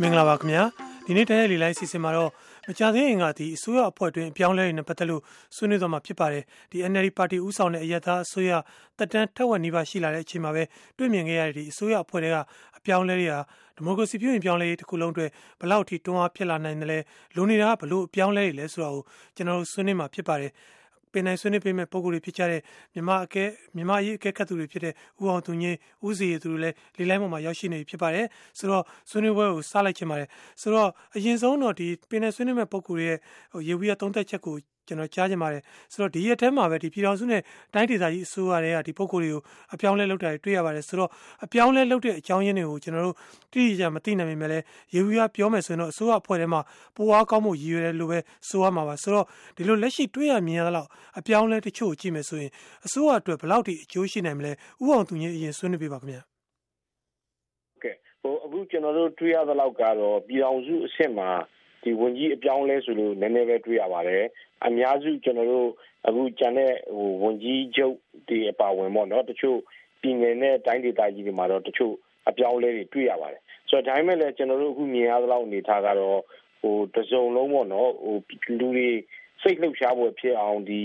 မင်္ဂလာပါခင်ဗျာဒီနေ့တရက်လီလိုက်စီစဉ်မှာတော့မကြသေးရင်ကဒီအစိုးရအဖွဲ့တွင်အပြောင်းလဲတွေနဲ့ပတ်သက်လို့ဆွေးနွေးသွားမှာဖြစ်ပါတယ်ဒီ NLD ပါတီဥဆောင်တဲ့အယက်သားအစိုးရတက်တန်းထက်ဝက်နီးပါးရှိလာတဲ့အချိန်မှာပဲတွေ့မြင်ခဲ့ရတဲ့ဒီအစိုးရအဖွဲ့တွေကအပြောင်းလဲတွေဟာဒီမိုကရေစီပြုရင်ပြောင်းလဲရေးတစ်ခုလုံးအတွက်ဘလောက်ထိတွန်းအားဖြစ်လာနိုင်တယ်လဲလူနေတာဘလို့အပြောင်းလဲတွေလဲဆိုတာကိုကျွန်တော်တို့ဆွေးနွေးမှာဖြစ်ပါတယ် ပင်နိုင်ဆွေးနွေးပေးမဲ့ပုံကိုယ်တွေဖြစ်ကြတဲ့မြမအကဲမြမရေးအကဲခတ်သူတွေဖြစ်တဲ့ဦးအောင်သူငင်းဦးစီရသူတွေလည်းလေလိုင်းပေါ်မှာရောက်ရှိနေပြီဖြစ်ပါတယ်ဆိုတော့ဆွေးနွေးပွဲကိုစလိုက်ချင်ပါတယ်ဆိုတော့အရင်ဆုံးတော့ဒီပင်နိုင်ဆွေးနွေးမဲ့ပုံကိုယ်တွေရဲ့ရေဝီရသုံးသက်ချက်ကို ကျွန်တော်ကြားချင်ပါတယ်ဆိုတော့ဒီရက်ထဲမှာပဲဒီပြည်တော်စုနဲ့တိုင်းဒေသကြီးအစိုးရတွေကဒီပုံကိုယ်တွေကိုအပြောင်းလဲလုပ်တာတွေ့ရပါတယ်ဆိုတော့အပြောင်းလဲလုပ်တဲ့အကြောင်းရင်းတွေကိုကျွန်တော်တို့တိတိကျကျမသိနိုင်ပေမဲ့လည်းရေဝီရပြောမယ်ဆိုရင်တော့အစိုးရအဖွဲ့ထဲမှာပိုအားကောင်းမှုရည်ရွယ်တယ်လို့ပဲဆိုရမှာပါဆိုတော့ဒီလိုလက်ရှိတွေ့ရမြင်ရတော့အပြောင်းလဲတချို့ကြည့်မယ်ဆိုရင်အစိုးရအတွက်ဘယ်လောက်ထိအကျိုးရှိနိုင်မလဲဥအောင်သူကြီးအရင်ဆွေးနွေးပြပါခင်ဗျာကဲဟိုအခုကျွန်တော်တို့တွေ့ရသလောက်ကတော့ပြည်အောင်စုအဆင့်မှာ ဒီဝန်ကြီးအပြောင်းလဲဆိုလို့နည်းနည်းပဲတွေ့ရပါတယ်အများစုကျွန်တော်တို့အခုကြံတဲ့ဟိုဝန်ကြီးချုပ်ဒီအပါဝင်ပေါ့နော်တချို့ပြည်နယ်နဲ့တိုင်းဒေသကြီးတွေမှာတော့တချို့အပြောင်းလဲတွေတွေ့ရပါတယ်ဆိုတော့ဒါပေမဲ့လည်းကျွန်တော်တို့အခုမြင်ရသလောက်အနေထားကတော့ဟိုတစုံလုံးပေါ့နော်ဟိုလူတွေစိတ်လှုပ်ရှားဖို့ဖြစ်အောင်ဒီ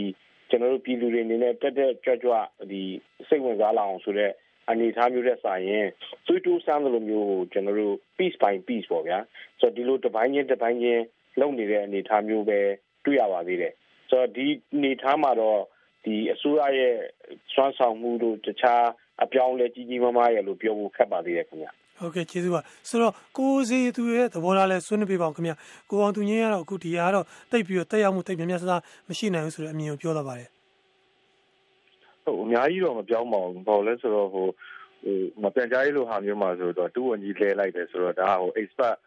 ကျွန်တော်တို့ပြည်သူတွေအနေနဲ့တက်တက်ကြွကြွဒီစိတ်ဝင်စားလာအောင်ဆိုတော့ အနေထားမျိုးတဲ့စာရင်သွေးတိုးစမ်းလိုမျိုးကိုကျွန်တော်တို့ piece by piece ပေါ့ဗျာဆိုတော့ဒီလိုတစ်ပိုင်းချင်းတစ်ပိုင်းချင်းလုပ်နေတဲ့အနေထားမျိုးပဲတွေ့ရပါသေးတယ်ဆိုတော့ဒီအနေထားမှာတော့ဒီအစိုးရရဲ့စွမ်းဆောင်မှုတို့တခြားအပြောင်းလဲကြီးကြီးမားမားရဲ့လို့ပြောဖို့ခက်ပါသေးတယ်ခင်ဗျာဟုတ်ကဲ့ကျေးဇူးပါဆိုတော့ကိုစီသူရဲ့သဘောထားလဲဆွေးနွေးပြပါအောင်ခင်ဗျာကိုအောင်သူငင်းကတော့အခုဒီဟာကတော့တိတ်ပြီးတော့တက်ရောက်မှုတိတ်များများဆဆမရှိနိုင်ဘူးဆိုတဲ့အမြင်ကိုပြောတော့ပါတယ် ဟုတ်အများကြီးတော့မပြောင်းပါဘူးဘာလို့လဲဆိုတော့ဟိုဟိုမပြန်ကြားရေးလိုဟာမျိုးမှာဆိုတော့တူဝန်ကြီးလဲလိုက်တယ်ဆိုတော့ဒါဟို expert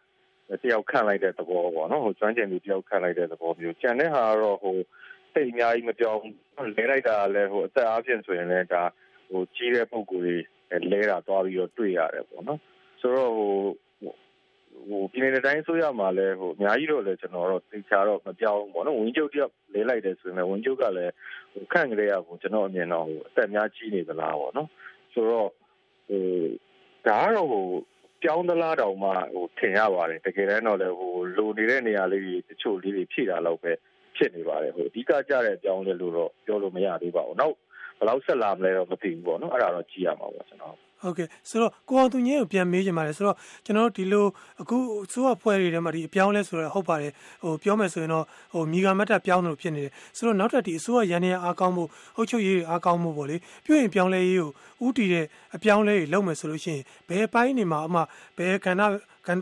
တယောက်ခန့်လိုက်တဲ့သဘောပေါ့နော်ဟိုကျွမ်းကျင်သူတယောက်ခန့်လိုက်တဲ့သဘောမျိုးကြံတဲ့ဟာကတော့ဟိုစိတ်အများကြီးမပြောင်းလဲလိုက်တာလည်းဟိုအသက်အားဖြင့်ဆိုရင်လည်းဒါဟိုကြီးတဲ့ပုံကိုယ်တွေလဲတာသွားပြီးတော့တွေ့ရတယ်ပေါ့နော်ဆိုတော့ဟို ဟိုပြည်နယ်တိုင်းဆိုရမှာလဲဟိုအများကြီးတော့လဲကျွန်တော်တော့သိချာတော့မပြောင်းဘူးပေါ့နော်ဝင်းကျုပ်တယောက်လဲလိုက်တယ်ဆိုရင်လည်းဝင်းကျုပ်ကလည်းဟိုခန့်ကလေးကဟိုကျွန်တော်အမြင်တော့ဟိုအသက်များကြီးနေသလားပေါ့နော်ဆိုတော့ဟိုဒါကတော့ဟိုပြောင်းသလားတောင်မှဟိုထင်ရပါတယ်တကယ်တမ်းတော့လေဟိုလိုနေတဲ့နေရာလေးတွေတချို့လေးတွေဖြည့်တာတော့ပဲဖြစ်နေပါတယ်ဟိုအဓိကကြတဲ့အကြောင်းလေးလို့တော့ပြောလို့မရသေးပါဘူးနောက်ဘယ်လောက်ဆက်လာမလဲတော့မသိဘူးပေါ့နော်အဲ့ဒါတော့ကြည့်ရမှာပေါ့ကျွန်တော် ဟုတ်ကဲ့ဆိုတော့ကိုအောင်သူငင်းကိုပြန်မေးချင်ပါတယ်ဆိုတော့ကျွန်တော်တို့ဒီလိုအခုစိုးရဖွဲ့တွေထဲမှာဒီအပြောင်းလဲဆိုတော့ဟုတ်ပါတယ်ဟိုပြောမယ်ဆိုရင်တော့ဟိုမိဂါမတ်တာပြောင်းလို့ဖြစ်နေတယ်ဆိုတော့နောက်ထပ်ဒီအစိုးရရန်နေအားကောင်းမှုအုပ်ချုပ်ရေးအားကောင်းမှုပေါ့လေပြုရင်ပြောင်းလဲရေးကိုဥတီတဲ့အပြောင်းလဲတွေလုပ်မယ်ဆိုလို့ရှိရင်ဘယ်ပိုင်းနေမှာအမှဘယ်ကဏ္ဍ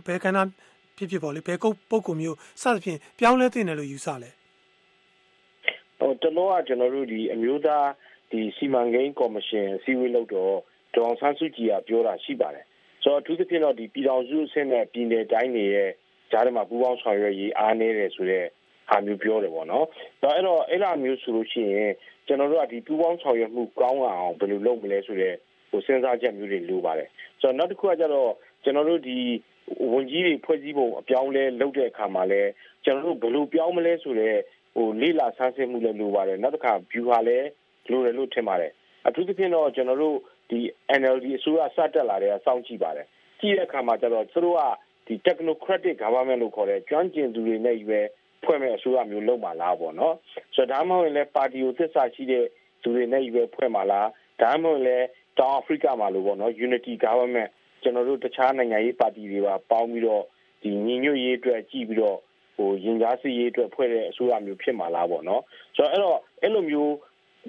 ဘယ်ကဏ္ဍဖြစ်ဖြစ်ပေါ့လေဘယ်ကုတ်ပုံကုမျိုးစသဖြင့်ပြောင်းလဲတင်တယ်လို့ယူဆလဲဟိုတလောကကျွန်တော်တို့ဒီအမျိုးသားဒီစီမံကိန်းကော်မရှင်အစည်းအဝေးလုပ်တော့ ဒေါအောင်ဆန်းစုကြည်ကပြောတာရှိပါတယ်ဆိုတော့အထူးသဖြင့်တော့ဒီပြည်တော်စုအဆင့်နဲ့ပြည်နယ်တိုင်းတွေရဲ့ကြားထဲမှာပူးပေါင်းဆောင်ရွက်ရေးအားနည်းတယ်ဆိုတော့ဟာမျိုးပြောတယ်ပေါ့နော်ဒါအဲ့တော့အဲ့လိုမျိုးဆိုလို့ရှိရင်ကျွန်တော်တို့ကဒီပူးပေါင်းဆောင်ရွက်မှုကောင်းအောင်ဘယ်လိုလုပ်မလဲဆိုတော့ဟိုစဉ်းစားချက်မျိုးတွေလိုပါတယ်ဆိုတော့နောက်တစ်ခုကကျတော့ကျွန်တော်တို့ဒီဝန်ကြီးတွေဖွဲ့စည်းပုံအပြောင်းလဲလုပ်တဲ့အခါမှာလဲကျွန်တော်တို့ဘယ်လိုပြောင်းမလဲဆိုတော့ဟိုလေးလာဆန်းစစ်မှုလည်းလိုပါတယ်နောက်တစ်ခါ view ဟာလည်းလိုတယ်လို့ထင်ပါတယ်အထူးသဖြင့်တော့ကျွန်တော်တို့ဒီ NLD အစိုးရစတက်လာတဲ့စောင့်ကြည့်ပါတယ်ကြည့်တဲ့အခါမှာကျတော့သူတို့ကဒီ technocratic government လို့ခေါ်တဲ့ကျွမ်းကျင်သူတွေနဲ့ရွယ်ဖွဲ့မဲ့အစိုးရမျိုးလုပ်မှာလားပေါ့နော်ဆိုတော့ဒါမှမဟုတ်လည်းပါတီကိုသစ္စာရှိတဲ့သူတွေနဲ့ရွယ်ဖွဲ့မှာလားဒါမှမဟုတ်လည်းတောင်အာဖရိကမှာလို့ပေါ့နော် unity government ကျွန်တော်တို့တခြားနိုင်ငံရေးပါတီတွေပါပေါင်းပြီးတော့ဒီညီညွတ်ရေးအတွက်ကြည့်ပြီးတော့ဟိုရင်ကြားစီရေးအတွက်ဖွဲ့တဲ့အစိုးရမျိုးဖြစ်မှာလားပေါ့နော်ဆိုတော့အဲ့တော့အဲ့လိုမျိုး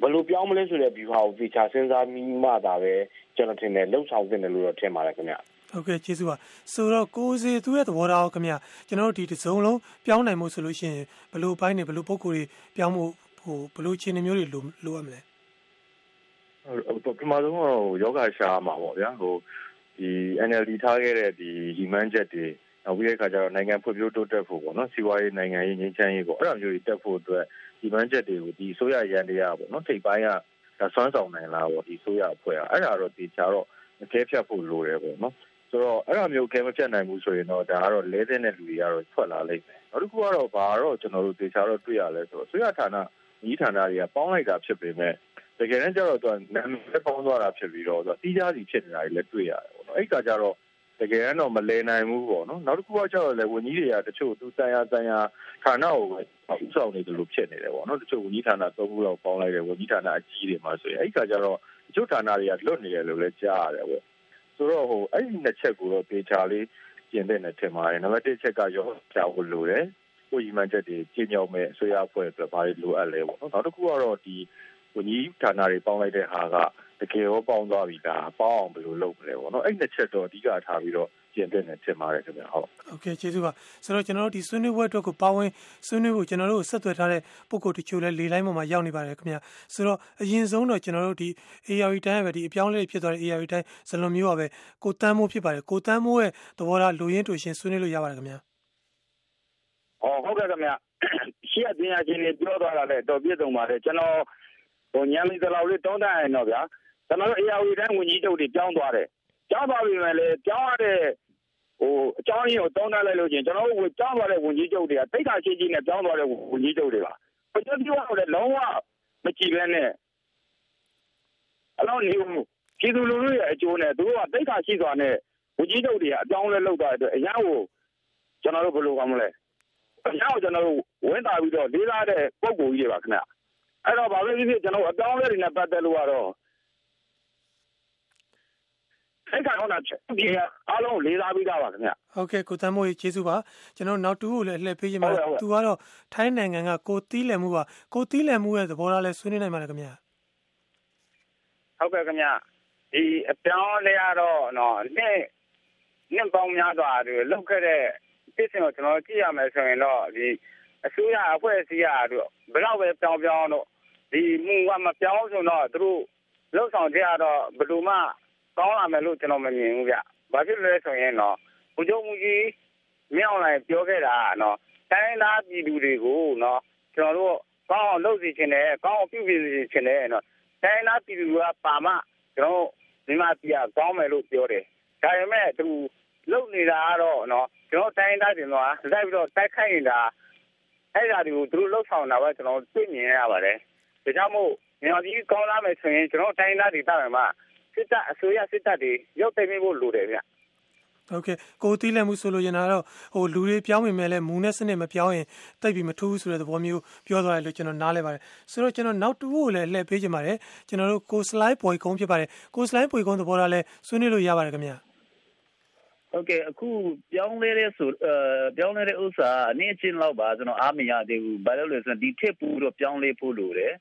ဘယ်လိုပြောင်းမလဲဆိုတဲ့ view ဟာကိုသေချာစဉ်းစားမိမှသာပဲကျွန်တော်ထင်တယ်လှုပ်ဆောင်သင့်တယ်လို့တော့ထင်ပါတယ်ခင်ဗျဟုတ်ကဲ့ကျေးဇူးပါဆိုတော့ကိုစီသူရဲ့သဘောထားခင်ဗျကျွန်တော်တို့ဒီတစ်စုံလုံးပြောင်းနိုင်မှုဆိုလို့ရှိရင်ဘယ်လိုပိုင်းနေဘယ်လိုပုံကိုယ်တွေပြောင်းမှုဟိုဘယ်လိုခြေနေမျိုးတွေလိုလိုရမလဲဟိုပထမဆုံးတော့ယောဂရှာမှာပေါ့ဗျာဟိုဒီ NLD ထားခဲ့တဲ့ဒီဒီမန်းချက်တွေနောက်ပြီးတဲ့အခါကျတော့နိုင်ငံဖွံ့ဖြိုးတိုးတက်ဖို့ပေါ့နော်စီးပွားရေးနိုင်ငံရေးငြိမ်းချမ်းရေးပေါ့အဲ့လိုမျိုးတွေတက်ဖို့အတွက် ဒီမန်းချက်တွေကိုဒီဆိုရရန်တရားပေါ့နော်ထိပ်ပိုင်းကဒါဆွမ်းဆောင်နိုင်လားပေါ့ဒီဆိုရအဖွဲ့ကအဲ့ဒါတော့ဒီချာတော့အကဲဖြတ်ဖို့လိုတယ်ပေါ့နော်ဆိုတော့အဲ့လိုမျိုးကဲမဖြတ်နိုင်ဘူးဆိုရင်တော့ဒါကတော့လဲတဲ့တဲ့လူတွေကတော့ထွက်လာလိမ့်မယ်နောက်တစ်ခုကတော့ဘာတော့ကျွန်တော်တို့ဒေချာတော့တွေ့ရလဲဆိုတော့ဆိုရဌာနဤဌာနတွေကပေါင်းလိုက်တာဖြစ်ပေမဲ့တကယ်တမ်းကျတော့သူကနာမည်ပေါင်းသွားတာဖြစ်ပြီးတော့သူတီးခြားစီဖြစ်နေတာတွေလည်းတွေ့ရတယ်ပေါ့နော်အဲ့ကကြတော့ တကယ်တော့မလဲနိုင်ဘူးပေါ့နော်နောက်တစ်ခုကကျတော့လေဝန်ကြီးတွေကတချို့သူတန်ရာတန်ရာဌာနကိုပဲဥဆောင်နေတယ်လို့ဖြစ်နေတယ်ပေါ့နော်တချို့ဝန်ကြီးဌာနသုံးခုလောက်ပေါင်းလိုက်တယ်ဝန်ကြီးဌာနအကြီးတွေမှာဆိုရင်အဲ့ခါကျတော့တချို့ဌာနတွေကလွတ်နေတယ်လို့လည်းကြားရတယ်ပေါ့ဆိုတော့ဟိုအဲ့ဒီနှစ်ချက်ကိုတော့ဒေတာလေးပြင်တဲ့နဲ့ထင်ပါတယ်နံပါတ်1ချက်ကရောကြောက်ဖို့လိုတယ်ကိုကြီးမှန်ချက်တွေပြည့်မြောက်မဲ့အစိုးရအဖွဲ့အတွက်ဘာတွေလိုအပ်လဲပေါ့နော်နောက်တစ်ခုကတော့ဒီဝန်ကြီးဌာနတွေပေါင်းလိုက်တဲ့ဟာကတ ကယ်ရောပေါင်းသွားပြီလားပေါင်းအောင်ဘယ်လိုလုပ်မလဲပေါ့နော်အဲ့နှစ်ချက်တော့အဓိကထားပြီးတော့ပြင်တဲ့နဲ့တင်ပါတယ်ခင်ဗျဟုတ်โอเคကျေးဇူးပါဆိုတော့ကျွန်တော်တို့ဒီဆွေးနွေးပွဲအတွက်ကိုပါဝင်ဆွေးနွေးဖို့ကျွန်တော်တို့ဆက်သွယ်ထားတဲ့ပုံကိုတချို့လဲလေလိုင်းပေါ်မှာရောက်နေပါတယ်ခင်ဗျဆိုတော့အရင်ဆုံးတော့ကျွန်တော်တို့ဒီ ARI တိုင်းပဲဒီအပြောင်းလဲဖြစ်သွားတဲ့ ARI တိုင်းဇလွန်မျိုးပါပဲကိုတန်းမိုးဖြစ်ပါတယ်ကိုတန်းမိုးရဲ့သဘောထားလူရင်းတူရှင်ဆွေးနွေးလို့ရပါတယ်ခင်ဗျဟောဟုတ်ကဲ့ခင်ဗျရှေ့အပြင်အချင်းတွေပြောသွားတာလဲတော်ပြည့်စုံပါတယ်ကျွန်တော်ဟိုညံမီတလောက်လေးတောင်းတရင်တော့ဗျာ ကျွန်တော်တို့ ARI တိုင်းဝန်ကြီးချုပ်တွေပြောင်းသွားတယ်ပြောင်းသွားပြီမဲ့လေပြောင်းရတဲ့ဟိုအကြောင်းရင်းကိုတောင်းတလိုက်လို့ချင်းကျွန်တော်တို့ကြောင်းသွားတဲ့ဝန်ကြီးချုပ်တွေကတိတ်ခါရှိကြီးနဲ့ကြောင်းသွားတဲ့ဝန်ကြီးချုပ်တွေပါဘယ်လိုပြောရလဲလုံးဝမကြည့်ဘဲနဲ့အလောင်းနေဦးပြည်သူလူထုရဲ့အကျိုးနဲ့သူတို့ကတိတ်ခါရှိစွာနဲ့ဝန်ကြီးချုပ်တွေကအကြောင်းလဲလောက်သွားတဲ့အတွက်အရန်ကိုကျွန်တော်တို့ဘယ်လိုကောင်းမလဲအရန်ကိုကျွန်တော်တို့ဝင်းတာပြီးတော့လေးစားတဲ့ပုံကိုကြီးတွေပါခင်ဗျအဲ့တော့ဘာပဲဖြစ်ဖြစ်ကျွန်တော်အကြောင်းလဲတွေနဲ့ပတ်သက်လို့ကတော့ အဲ့ကောင်ကဒီအားလုံးလေးစားပြီးသားပါခင်ဗျဟုတ်ကဲ့ကိုတမ်းမိုးကြီးကျေးဇူးပါကျွန်တော်နောက်တူကိုလည်းလှည့်ပေးခြင်းပါသူကတော့ထိုင်းနိုင်ငံကကိုတီးလည်မှုပါကိုတီးလည်မှုရဲ့သဘောထားလဲဆွေးနွေးနိုင်ပါတယ်ခင်ဗျဟုတ်ကဲ့ခင်ဗျဒီအပြောင်းလဲရတော့နော်နှစ်နှစ်ပေါင်းများစွာတွေလောက်ခဲ့တဲ့ပြည်စင်ကိုကျွန်တော်ကြည့်ရမယ်ဆိုရင်တော့ဒီအစိုးရအဖွဲ့အစည်းရတော့ဘယ်တော့ပဲပြောင်းပြောင်းတော့ဒီမူကမပြောင်းဆိုတော့သူတို့လှုပ်ဆောင်ကြရတော့ဘယ်လိုမှ ကောင်းလာမယ်လို့ကျွန်တော်မမြင်ဘူးဗျ။ဘာဖြစ်လို့လဲဆိုရင်တော့ဘုချုပ်မူကြီးမြောက်လိုက်ပြောခဲ့တာနော်တိုင်းသားပြည်သူတွေကိုနော်ကျွန်တော်တို့ကောင်းအောင်လုပ်စီခြင်းနဲ့ကောင်းအောင်ပြုပြင်စီခြင်းနဲ့နော်တိုင်းသားပြည်သူကပါမှကျွန်တော်မြန်မာပြည်ကကောင်းမယ်လို့ပြောတယ်။ဒါပေမဲ့သူလုပ်နေတာကတော့နော်ကျွန်တော်တိုင်းသားတွေတော့လိုက်ပြီးတော့တိုက်ခိုက်နေတာအဲ့ဒါတွေကိုသူတို့လှုပ်ဆောင်တာပဲကျွန်တော်သိမြင်ရပါတယ်။ဒါကြောင့်မို့မြန်မာပြည်ကောင်းလာမယ်ဆိုရင်ကျွန်တော်တိုင်းသားတွေတာမှာ စစ်တပ်အစိုးရစစ်တပ်တွေရုပ်သိမ်းဖို့လိုတယ်ဗျဟုတ်ကဲ့ကိုတီးလက်မှုဆိုလို့ရင်တော့ဟိုလူတွေပြောင်းမိမယ်လဲမူနဲ့စနစ်မပြောင်းရင်တိတ်ပြီးမထူးဘူးဆိုတဲ့သဘောမျိုးပြောသွားတယ်လို့ကျွန်တော်နားလဲပါတယ်ဆိုတော့ကျွန်တော်နောက်တူကိုလည်းလှည့်ပေးချင်ပါတယ်ကျွန်တော်တို့ကိုစလိုက်ပွေကုန်းဖြစ်ပါတယ်ကိုစလိုက်ပွေကုန်းသဘောထားလဲဆွေးနွေးလို့ရပါတယ်ခင်ဗျာဟုတ်ကဲ့အခုပြောင်းလဲတဲ့ဆိုအဲပြောင်းလဲတဲ့ဥစ္စာအနေချင်းလောက်ပါကျွန်တော်အားမရသေးဘူးဘာလို့လဲဆိုတော့ဒီထစ်ပူတော့ပြောင်းလဲဖို့လိုတယ်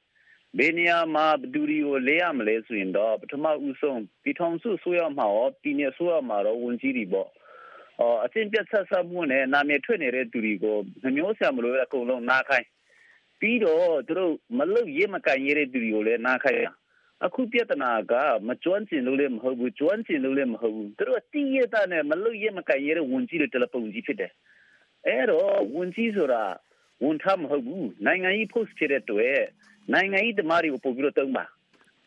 ဘယ်နေရာမှာဘဒူရီကိုလဲရမလဲဆိုရင်တော့ပထမဦးဆုံးပြည်ထောင်စုဆိုရမှာရောပြည်နယ်ဆိုရမှာရောဝန်ကြီးတွေပေါ့အော်အချင်းပြတ်ဆက်ဆက်မှုနဲ့နာမည်ထွက်နေတဲ့သူတွေကိုနှမျိုးဆံမလို့အကုန်လုံးနားခိုင်းပြီးတော့သူတို့မလုတ်ရေးမကန်ရေးတဲ့သူတွေကိုလည်းနားခိုင်းအခုပြဿနာကမကျွမ်းကျင်လို့လည်းမဟုတ်ဘူးကျွမ်းကျင်လို့လည်းမဟုတ်ဘူးသူတို့တည်ရတဲ့နဲ့မလုတ်ရေးမကန်ရေးတဲ့ဝန်ကြီးတွေတယ်လီဖုန်းကြီးဖြစ်တယ်အဲ့တော့ဝန်ကြီးဆိုတာဝန်ထမ်းမဟုတ်ဘူးနိုင်ငံကြီး post ဖြစ်တဲ့တွေ့ နိုင်ငံရေးသမားတွေကိုပို့ပြီးတော့တုံးပါ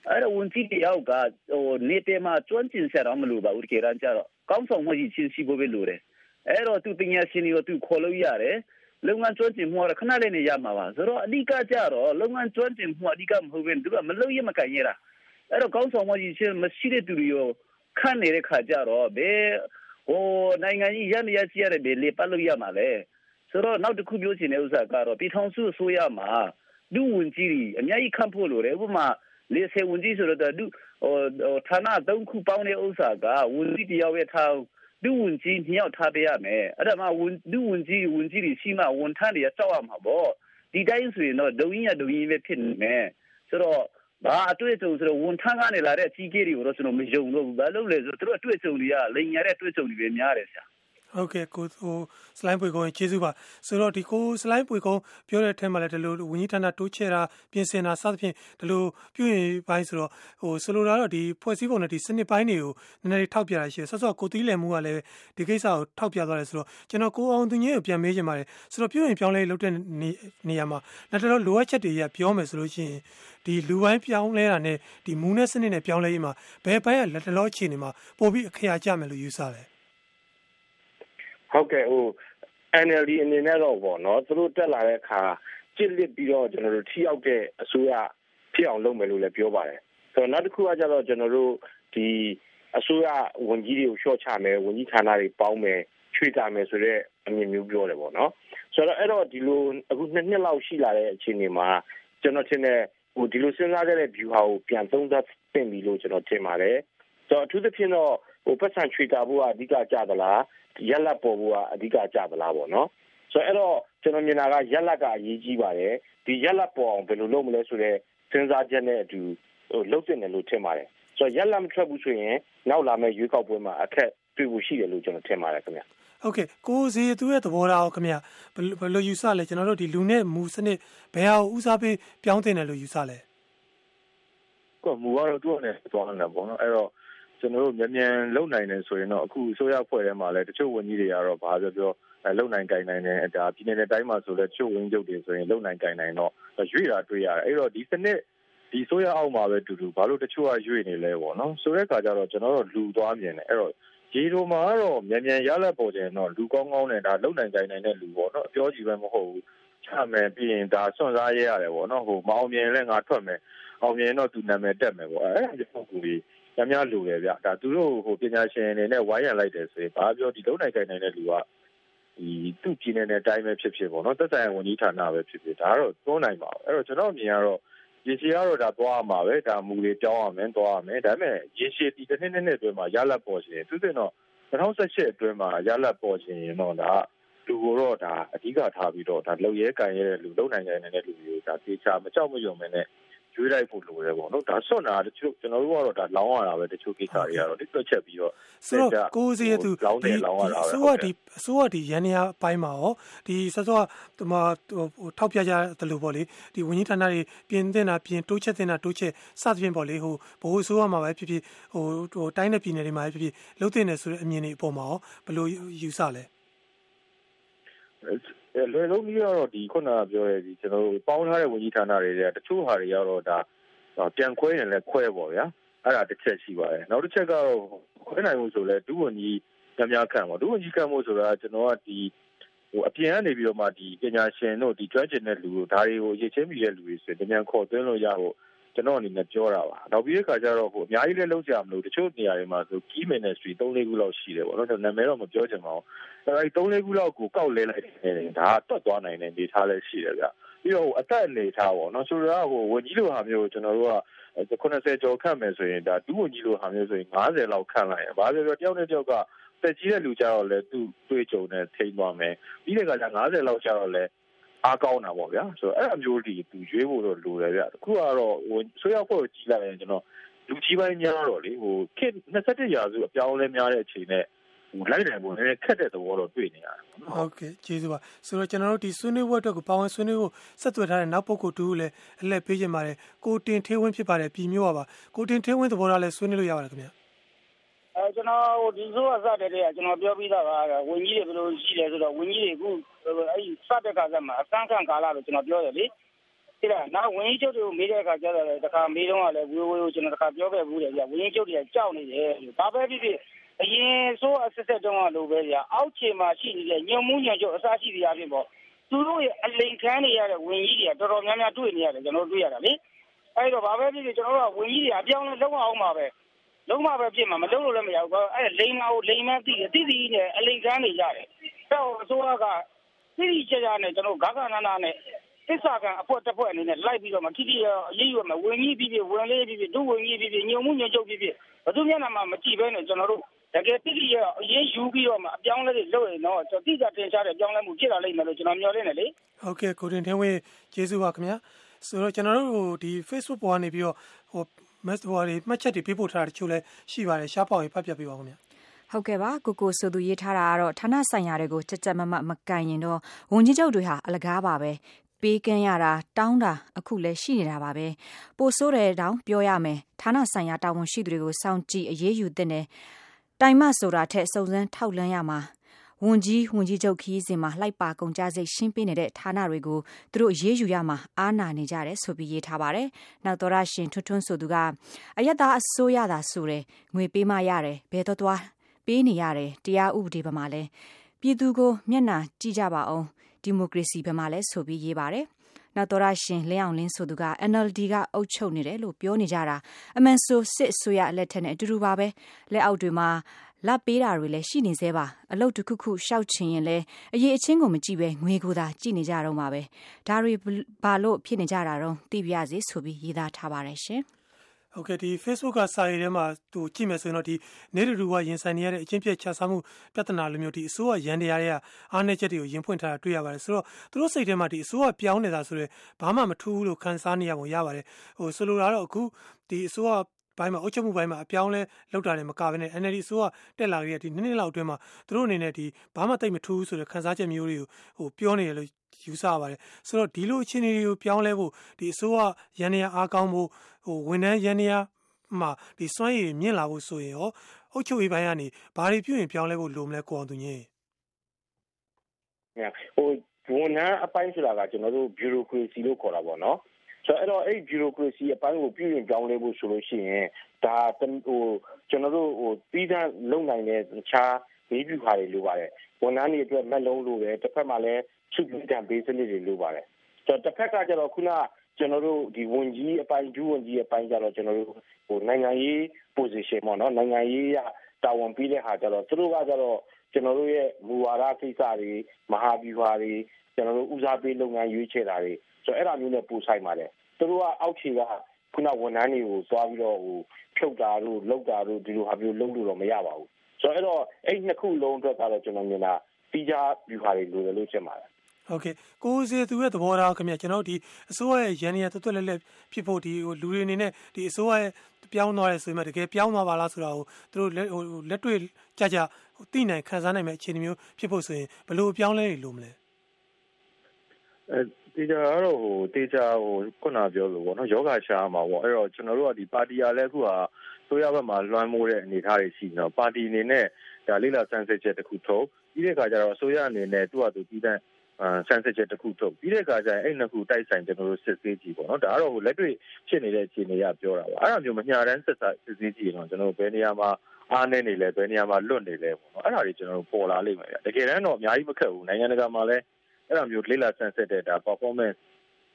အဲ့တော့ဝန်ကြီးတယောက်ကဟိုနေပြည်မှာကျွမ်းကျင်ဆရာတော်မလို့ပါဘူးကေရန်ကြတော့ကောင်းဆောင်မှုကြီးချင်းစီဖို့ပဲလိုတယ်အဲ့တော့သူပညာရှင်တွေကိုသူခေါ်လို့ရတယ်လုပ်ငန်းကျွမ်းကျင်မှုကတော့ခဏလေးနေရမှာပါဆိုတော့အဓိကကြတော့လုပ်ငန်းကျွမ်းကျင်မှုအဓိကမဟုတ်ဘဲသူကမလုပ်ရမကန်ရတာအဲ့တော့ကောင်းဆောင်မှုကြီးချင်းမရှိတဲ့သူတွေကိုခန့်နေတဲ့ခါကြတော့ဘယ်ဟိုနိုင်ငံကြီးရန်ရစီရတယ်ဘယ်လေပတ်လို့ရမှာလဲဆိုတော့နောက်တစ်ခုပြောချင်တဲ့ဥစ္စာကတော့ပြည်ထောင်စုအစိုးရမှာ ဒုဝန်ကြီးတွေအများကြီးခန့်ဖို့လိုတယ်ဥပမာလေဆေဝန်ကြီးဆိုတော့ဒုဟိုဌာနသုံးခုပေါင်းတဲ့ဥစ္စာကဝန်ကြီးတယောက်ရဲ့ထားဒုဝန်ကြီးနှစ်ယောက်ထားပေးရမယ်အဲ့ဒါမှဝန်ဒုဝန်ကြီးဝန်ကြီးတွေရှိမှဝန်ထမ်းတွေကကြောက်ရမှာပေါ့ဒီတိုင်းဆိုရင်တော့ဒုံရင်ရဒုံရင်ပဲဖြစ်နေမယ်ဆိုတော့ဘာအတွေ့အကြုံဆိုတော့ဝန်ထမ်းကနေလာတဲ့အကြီးကြီးတွေကိုတော့ကျွန်တော်မယုံတော့ဘူးဘာလို့လဲဆိုတော့သူတို့အတွေ့အကြုံတွေကလိန်ရတဲ့အတွေ့အကြုံတွေပဲများတယ်ဆရာ ဟုတ်ကဲ့ကိုဟိုစလိုင်းပွေကုန်းကျေးဇူးပါဆိုတော့ဒီကိုစလိုင်းပွေကုန်းပြောတဲ့အထက်မှာလည်းဒီလိုဝင်းကြီးဌာနတိုးချဲ့တာပြင်ဆင်တာစသဖြင့်ဒီလိုပြုရင်ပိုင်းဆိုတော့ဟိုဆိုလိုတာတော့ဒီဖွဲ့စည်းပုံနဲ့ဒီစနစ်ပိုင်းတွေကိုနည်းနည်းလေးထောက်ပြတာရှိတယ်ဆော့ဆော့ကိုတီးလည်မှုကလည်းဒီကိစ္စကိုထောက်ပြသွားတယ်ဆိုတော့ကျွန်တော်ကိုအောင်သူငယ်ကိုပြန်မေးချင်ပါတယ်ဆိုတော့ပြုရင်ပြောင်းလဲလုပ်တဲ့နေရာမှာနောက်တော့လိုအပ်ချက်တွေရပြောမယ်ဆိုလို့ရှိရင်ဒီလူပိုင်းပြောင်းလဲတာနဲ့ဒီမူနဲ့စနစ်နဲ့ပြောင်းလဲရေးမှာဘယ်ပိုင်းကလက်တလောအခြေအနေမှာပို့ပြီးအခရာကျမယ်လို့ယူဆတယ် ဟုတ်ကဲ့ဟို NLD အနေနဲ့တော့ပေါ့နော်သူတို့တက်လာတဲ့အခါကြစ်လစ်ပြီးတော့ကျွန်တော်တို့ထိရောက်တဲ့အစိုးရဖြစ်အောင်လုပ်မယ်လို့လည်းပြောပါတယ်ဆိုတော့နောက်တစ်ခုကကျတော့ကျွန်တော်တို့ဒီအစိုးရဝန်ကြီးတွေကိုလျှော့ချမယ်ဝန်ကြီးဌာနတွေပေါင်းမယ်ချွေတာမယ်ဆိုတော့အမြင်မျိုးပြောတယ်ပေါ့နော်ဆိုတော့အဲ့တော့ဒီလိုအခုနှစ်နှစ်လောက်ရှိလာတဲ့အခြေအနေမှာကျွန်တော်ထင်တယ်ဟိုဒီလိုစဉ်းစားကြတဲ့ view ဟာကိုပြန်သုံးသပ်သင့်ပြီလို့ကျွန်တော်ထင်ပါတယ်ဆိုတော့အထူးသဖြင့်တော့ ဟိုပတ်စံချွေတာဖို့ကအဓိကကြသလားရက်လက်ပေါ်ဖို့ကအဓိကကြသလားပေါ့နော်ဆိုတော့အဲ့တော့ကျွန်တော်မြင်တာကရက်လက်ကအရေးကြီးပါတယ်ဒီရက်လက်ပေါ်အောင်ဘယ်လိုလုပ်မလဲဆိုတော့စဉ်းစားချက်နဲ့အတူဟိုလုပ်တင်တယ်လို့ထင်ပါတယ်ဆိုတော့ရက်လက်မထွက်ဘူးဆိုရင်နောက်လာမယ့်ရွေးကောက်ပွဲမှာအခက်တွေ့ဖို့ရှိတယ်လို့ကျွန်တော်ထင်ပါတယ်ခင်ဗျဟုတ်ကဲ့ကိုစီသူရဲ့သဘောထားကိုခင်ဗျဘယ်လိုယူဆလဲကျွန်တော်တို့ဒီလူနဲ့မူစနစ်ဘယ်ဟာကိုဦးစားပေးပြောင်းတင်တယ်လို့ယူဆလဲကမူကတော့သူ့အနေနဲ့သွားနေတာပေါ့နော်အဲ့တော့ ကျွန်တော်တို့မြန်မြန်လုံနိုင်တယ်ဆိုရင်တော့အခုဆိုရဖွဲ့ထဲမှာလည်းတချို့ဝန်ကြီးတွေကတော့ဘာပြောပြောလုံနိုင်ကြိုင်နိုင်တယ်ဒါပြည်နယ်တိုင်းမှာဆိုလည်းတချို့ဝန်ကြီးတွေဆိုရင်လုံနိုင်ကြိုင်နိုင်တော့ရွေ့တာတွေ့ရတယ်အဲ့တော့ဒီစနစ်ဒီဆိုရအောက်မှာပဲတူတူဘာလို့တချို့ကရွေ့နေလဲပေါ့နော်ဆိုတဲ့အခါကျတော့ကျွန်တော်တို့လူသွားမြင်တယ်အဲ့တော့ရေတို့မှာတော့မြန်မြန်ရလက်ပေါ်တယ်တော့လူကောင်းကောင်းနဲ့ဒါလုံနိုင်ကြိုင်နိုင်တဲ့လူပေါ့နော်အပြောကြီးပဲမဟုတ်ဘူးချမယ်ပြီးရင်ဒါစွန့်စားရရတယ်ပေါ့နော်ဟိုမအောင်မြင်လဲငါထွက်မယ်အောင်မြင်တော့သူနာမည်တက်မယ်ပေါ့အဲ့ဒါကြောင့်ကိုကြီး များများလိုတယ်ဗျဒါသူတို့ဟိုပညာရှင်အနေနဲ့ဝိုင်းရံလိုက်တယ်ဆိုရင်ဘာပြောဒီလုံနိုင်ကြိုင်နိုင်တဲ့လူကဒီသူ့ပြည်နယ်နဲ့တိုင်းပဲဖြစ်ဖြစ်ပေါ့နော်သက်ဆိုင်ရာဝန်ကြီးဌာနပဲဖြစ်ဖြစ်ဒါကတော့သွန်းနိုင်ပါဘူးအဲ့တော့ကျွန်တော်အမြင်ကတော့ရေရှည်ကတော့ဒါသွားရမှာပဲဒါမူတွေပြောင်းရမယ်သွားရမယ်ဒါပေမဲ့ရေရှည်ဒီတစ်နှစ်နှစ်နှစ်အတွင်းမှာရလက်ပေါ်ရှင်သူစင်တော့2018အတွင်းမှာရလက်ပေါ်ရှင်ရင်တော့ဒါလူကိုတော့ဒါအဓိကထားပြီးတော့ဒါလုံရဲကန်ရဲတဲ့လူလုံနိုင်တဲ့လူတွေဒါတေချာမကြောက်မရွံ့မနဲ့ ရွေးလိုက်ဖို့လိုတယ်ပေါ့နော်ဒါဆွတ်နာတချို့ကျွန်တော်တို့ကတော့ဒါလောင်းရတာပဲတချို့ကိစ္စတွေကတော့ဒီတွက်ချက်ပြီးတော့ဆိုတော့ကိုစီရသူလောင်းတယ်လောင်းရတာပဲဆိုတော့ဒီဆိုတော့ဒီရန်ရပိုင်းမှာရောဒီစစောဟိုထောက်ပြကြတယ်လို့ပေါ့လေဒီဝင်းကြီးဌာနတွေပြင်တင်တာပြင်တိုးချက်တင်တာတိုးချက်စသဖြင့်ပေါ့လေဟိုဘိုးဆိုးရမှာပဲဖြစ်ဖြစ်ဟိုဟိုတိုင်းတဲ့ပြည်နယ်တွေမှာပဲဖြစ်ဖြစ်လှုပ်တင်တယ်ဆိုတဲ့အမြင်တွေအပေါ်မှာရောဘယ်လိုယူဆလဲ လွယ်လုံးကြီးကတော့ဒီခုနကပြောရဲဒီကျွန်တော်တို့ပေါင်းထားတဲ့ဝန်ကြီးဌာနတွေကတချို့ဟာတွေကတော့ဒါပြန်ခွဲရင်လည်းခွဲပေါ့ဗျာအဲ့ဒါတစ်ချက်ရှိပါတယ်နောက်တစ်ချက်ကတော့ခွဲနိုင်မှုဆိုလဲဒုဝန်ကြီးများများခံပါဒုဝန်ကြီးခံမှုဆိုတာကျွန်တော်ကဒီဟိုအပြင်ကနေပြီးတော့မှဒီပညာရှင်တို့ဒီကျွမ်းကျင်တဲ့လူတို့ဒါတွေကိုရည်ချင်းမိတဲ့လူတွေဆိုရင်ပြန်ခေါ်သွင်းလို့ရဖို့ ကျွန်တော်အနေနဲ့ပြောတာပါနောက်ပြီးတဲ့အခါကျတော့ဟိုအများကြီးလည်းလုံးကြမလို့တချို့နေရာတွေမှာဆို key ministry 3-4ခုလောက်ရှိတယ်ပေါ့နော်နာမည်တော့မပြောချင်ပါဘူးအဲဒီ3-4ခုလောက်ကိုကောက်လဲလိုက်တယ်ဒါကတွတ်သွားနိုင်တဲ့အနေထားလည်းရှိတယ်ဗျပြီးတော့ဟိုအသက်အနေထားပေါ့နော်ဆိုတော့ဟိုဝန်ကြီးလိုဟာမျိုးကျွန်တော်တို့က80ကျော်ခန့်မယ်ဆိုရင်ဒါဒုဝန်ကြီးလိုဟာမျိုးဆိုရင်90လောက်ခန့်လိုက်ရင်ဘာပြောပြောတယောက်နဲ့တယောက်ကတက်ကြီးတဲ့လူကြတော့လဲသူ့တွေ့ကြုံနဲ့ထိန်းသွားမယ်ပြီးတဲ့အခါကျ90လောက်ကျတော့လဲ အားကောင်းတာပေါ့ဗျာဆိုတော့အဲ့အမျိုးတွေသူရွေးဖို့တော့လိုတယ်ဗျတခုကတော့ဟိုဆွေးရောက်ဖို့ကြီးလိုက်ရင်ကျွန်တော်လူကြီးပိုင်းများတော့လေဟိုခေတ်21ရာစုအပြောင်းလဲများတဲ့အချိန်နဲ့ဟိုလိုက်နိုင်ဖို့နည်းနည်းခက်တဲ့သဘောတော့တွေ့နေရတယ်ဟုတ်ကဲ့ကျေးဇူးပါဆိုတော့ကျွန်တော်တို့ဒီဆွေးနွေးပွဲအတွက်ကိုပါဝင်ဆွေးနွေးဖို့ဆက်သွယ်ထားတဲ့နောက်ပုဂ္ဂိုလ်တူလည်းအလှည့်ပေးခြင်းပါတယ်ကိုတင်ထေးဝင်းဖြစ်ပါတယ်ပြည်မျိုးပါကိုတင်ထေးဝင်းသဘောထားလည်းဆွေးနွေးလို့ရပါတယ်ခင်ဗျာအဲ ကျွန်တော်ဟိုဒီဆိုအစတဲ့တည်းကကျွန်တော်ပြောပြီးသားပါဝင်ကြီးတွေ ဘယ်လိုရှိလဲဆိုတော့ဝင်ကြီးတွေအခုအဲ့ဒီစတဲ့ကစားမှာအကန့်ကန့်ကာလာလို့ ကျွန်တော်ပြောတယ်လေဒီလားနောက်ဝင်ကြီးချုပ်တွေကို မေးတဲ့အခါကျတော့တခါမေးတော့လည်းဝေဝေကို ကျွန်တော် တခါပြောခဲ့ဘူးတယ်ကြာဝင်ကြီးချုပ်တွေက ကြောက်နေတယ်ဘာပဲဖြစ်ဖြစ် အရင်ဆိုအဆက်ဆက်တုန်းကလိုပဲကြာအောက်ခြေမှာရှိနေတဲ့ညုံမှုညံချုပ် အစားရှိတဲ့အဖြစ်ပေါ့ သူတို့ရဲ့ အလိန်ခန်းနေရတဲ့ဝင်ကြီးတွေက တော်တော်များများ တွေ့နေရတယ် ကျွန်တော်တွေ့ရတာလေ အဲ့တော့ ဘာပဲဖြစ်ဖြစ် ကျွန်တော်တို့ကဝင်ကြီးတွေအပြောင်းလဲ လုံးအောင်ပါပဲ လုံးမပဲဖြစ်မှာမလုံးလို့လည်းမရဘူးအဲ့လိန်မာကိုလိန်မသိတယ်တိတိနဲ့အလိန်ကန်းနေကြတယ်အဲ့တော့အစိုးရကတိတိကျကျနဲ့ကျွန်တော်ဂါဂနာနာနဲ့သစ္စာကံအဖွဲတစ်ဖွဲအနေနဲ့လိုက်ပြီးတော့မှတိတိအရေးယူမှာဝင်ကြီးပြီးပြီးဝင်လေးပြီးပြီးဒုဝင်ကြီးပြီးပြီးညုံမှုညုံချုပ်ပြီးပြီးဘသူမျက်နှာမှာမကြည့်ဘဲနဲ့ကျွန်တော်တို့တကယ်တိတိရအရေးယူပြီးတော့မှအပြောင်းလဲတွေလုပ်ရင်တော့တိကျတင်ရှားတဲ့အပြောင်းလဲမှုဖြစ်လာလိမ့်မယ်လို့ကျွန်တော်မျှော်လင့်တယ်လေဟုတ်ကဲ့ကိုတင်ထင်းဝင်းကျေးဇူးပါခင်ဗျာဆိုတော့ကျွန်တော်တို့ဒီ Facebook ပေါ်ကနေပြီးတော့ဟို mess ဟိုတွေမှတ်ချက်တွေပေးပို့ထားတာတချို့လည်းရှိပါတယ်ရှားပေါင်ရေးဖတ်ပြပေးပါဦးခင်ဗျာဟုတ်ကဲ့ပါကိုကိုဆိုသူရေးထားတာကတော့ဌာနဆိုင်ရာတွေကိုကြက်ကြက်မမမကန်ရင်တော့ဝန်ကြီးချုပ်တွေဟာအလကားပါပဲပေးကမ်းရတာတောင်းတာအခုလည်းရှိနေတာပါပဲပိုဆိုးတယ်တောင်ပြောရမယ်ဌာနဆိုင်ရာတာဝန်ရှိသူတွေကိုစောင့်ကြည့်အရေးယူတဲ့နယ်တိုင်မဆိုတာထက်စုံစမ်းထောက်လန်းရမှာ ဝန်ကြီးဝန်ကြီးချုပ်ခီးစဉ်မှာလိုက်ပါကုန်ကြစိတ်ရှင်းပေးနေတဲ့ဌာနတွေကိုသူတို့ရေးယူရမှာအားနာနေကြတယ်ဆိုပြီးရေးထားပါတယ်။နောက်တော်ရရှင်ထွန်းထွန်းဆိုသူကအယက်သားအစိုးရသာဆိုတယ်ငွေပေးမှရတယ်ဘယ်တော့သွားပေးနေရတယ်တရားဥပဒေဘက်မှာလဲပြည်သူကိုမျက်နှာကြည့်ကြပါအောင်ဒီမိုကရေစီဘက်မှာလဲဆိုပြီးရေးပါတယ်။နောက်တော်ရရှင်လင်းအောင်လင်းဆိုသူက NLD ကအုပ်ချုပ်နေတယ်လို့ပြောနေကြတာအမှန်ဆိုစစ်အစိုးရလက်ထက်နဲ့အတူတူပါပဲလက်အောက်တွေမှာ လက်ပေးတာတွေလည်းရှိနေသေးပါအလုတ်တစ်ခုခုရှောက်ချင်ရင်လည်းအရေးအချင်းကိုမကြည့်ပဲငွေကိုသာကြည့်နေကြတော့မှာပဲဒါတွေဘာလို့ဖြစ်နေကြတာတော့သိပြရစေဆိုပြီးရေးသားထားပါတယ်ရှင်ဟုတ်ကဲ့ဒီ Facebook ကစာရေးထဲမှာသူကြည့်မယ်ဆိုရင်တော့ဒီနေတူတူကရင်ဆိုင်နေရတဲ့အချင်းပြည့်ခြားစားမှုပြဿနာလိုမျိုးဒီအစိုးရရန်တရားတွေကအားနည်းချက်တွေကိုရင်ဖွင့်ထားတာတွေ့ရပါတယ်ဆိုတော့သူတို့စိတ်ထဲမှာဒီအစိုးရပြောင်းနေတာဆိုတော့ဘာမှမထူးဘူးလို့ခံစားနေရပုံရပါတယ်ဟိုဆိုလိုတာတော့အခုဒီအစိုးရ ဘိုင်းမှာအုပ်ချုပ်မှုဘိုင်းမှာအပြောင်းလဲလောက်တာလည်းမကဘဲနဲ့ NLD ဆိုကတက်လာခဲ့တဲ့ဒီနှစ်နှစ်လောက်အတွင်းမှာသူတို့အနေနဲ့ဒီဘာမှတိတ်မထူးဘူးဆိုတဲ့ခန်းစားချက်မျိုးတွေကိုဟိုပြောနေရလို့ယူဆပါတယ်ဆိုတော့ဒီလိုအခြေအနေတွေကိုပြောင်းလဲဖို့ဒီအစိုးရရန်နေရအားကောင်းဖို့ဟိုဝန်ထမ်းရန်နေရမှာဒီစွမ်းရည်မြင့်လာဖို့ဆိုရင်ရောအုတ်ချုပ်ရေးပိုင်းကနေဘာတွေပြုရင်ပြောင်းလဲဖို့လိုမလဲကိုအောင်သူညင်းဟိုဝန်ထမ်းအပိုင်းဆိုတာကကျွန်တော်တို့ bureaucracy လို့ခေါ်တာပေါ့နော် ဆိုတော့အဲ့တော့အဲ့ bureaucracy အပိုင်းကိုပြုရင်ပြောင်းလဲဖို့ဆိုလို့ရှိရင်ဒါဟိုကျွန်တော်တို့ဟိုပြီးသားလုံနိုင်တဲ့တခြားဘေးပြူခါတွေလိုပါတယ်ဝန်ထမ်းတွေအတွက်မက်လုံးလိုတယ်တစ်ဖက်မှာလည်းစုပြီးတံဘေးစနစ်တွေလိုပါတယ်ဆိုတော့တစ်ဖက်ကကျတော့ခုနကျွန်တော်တို့ဒီဝန်ကြီးအပိုင်းဒုဝန်ကြီးအပိုင်းကျတော့ကျွန်တော်တို့ဟိုနိုင်ငံရေး position ပေါ့နော်နိုင်ငံရေးရတာဝန်ပြီးတဲ့ဟာကျတော့သူတို့ကကျတော့ကျွန်တော်တို့ရဲ့မူဝါဒကိစ္စတွေမဟာဗျူဟာတွေကျွန်တော်တို့ဦးစားပေးလုပ်ငန်းရွေးချယ်တာတွေ ဆိုတော့အဲ့ဒါမျိုးနဲ့ပို့ဆိုင်ပါတယ်သူတို့ကအောက်ခြေကခုနဝန်ထမ်းတွေကိုသွားပြီးတော့ဟိုဖြုတ်တာတို့လောက်တာတို့ဒီလိုဟာမျိုးလုပ်လို့တော့မရပါဘူးဆိုတော့အဲ့တော့အဲ့နှစ်ခုလုံးအတွက်ကတော့ကျွန်တော်မြင်တာပြီးကြဗျူဟာတွေလိုတယ်လို့ရှင်းပါတယ်ဟုတ်ကဲ့ကိုစီသူရဲ့သဘောထားခင်ဗျကျွန်တော်ဒီအစိုးရရဲ့ရန်ရတွတ်တွတ်လက်လက်ဖြစ်ဖို့ဒီဟိုလူတွေအနေနဲ့ဒီအစိုးရရဲ့ပြောင်းသွားတယ်ဆိုရင်တကယ်ပြောင်းသွားပါလားဆိုတာကိုသူတို့ဟိုလက်တွေ့ကြကြသိနိုင်ခံစားနိုင်မဲ့အခြေအနေမျိုးဖြစ်ဖို့ဆိုရင်ဘယ်လိုပြောင်းလဲနေလို့မလဲအဲ တေချာကတော့ဟိုတေချာဟိုခုနပြောလို့ပေါ့နော်ယောဂရှားမှာပေါ့အဲ့တော့ကျွန်တော်တို့ကဒီပါတီကလည်းအခုဟာဆိုရဘက်မှာလွှမ်းမိုးတဲ့အနေအထားတွေရှိနေတော့ပါတီအနေနဲ့ဒါလေးလာစမ်းစစ်ချက်တစ်ခုထုတ်ပြီးတဲ့အခါကျတော့အစိုးရအနေနဲ့သူ့ဟာသူတည်တဲ့ဆန်းစစ်ချက်တစ်ခုထုတ်ပြီးတဲ့အခါကျရင်အဲ့နှစ်ခုတိုက်ဆိုင်ကျွန်တော်တို့စစ်ဆေးကြည့်ပေါ့နော်ဒါကတော့ဟိုလက်တွေ့ဖြစ်နေတဲ့အခြေအနေကပြောတာပါအဲ့ဒါမျိုးမညာတန်းစစ်စစ်ဆေးကြည့်ရင်တော့ကျွန်တော်တို့ဘယ်နေရာမှာအားနေနေလဲဘယ်နေရာမှာလွတ်နေလဲပေါ့နော်အဲ့ဒါတွေကျွန်တော်တို့ပေါ်လာလိမ့်မယ်တကယ်တမ်းတော့အများကြီးမခက်ဘူးနိုင်ငံတကာမှာလည်း အဲ့လိုမျိုးလေးလာဆန်းစစ်တဲ့ဒါ performance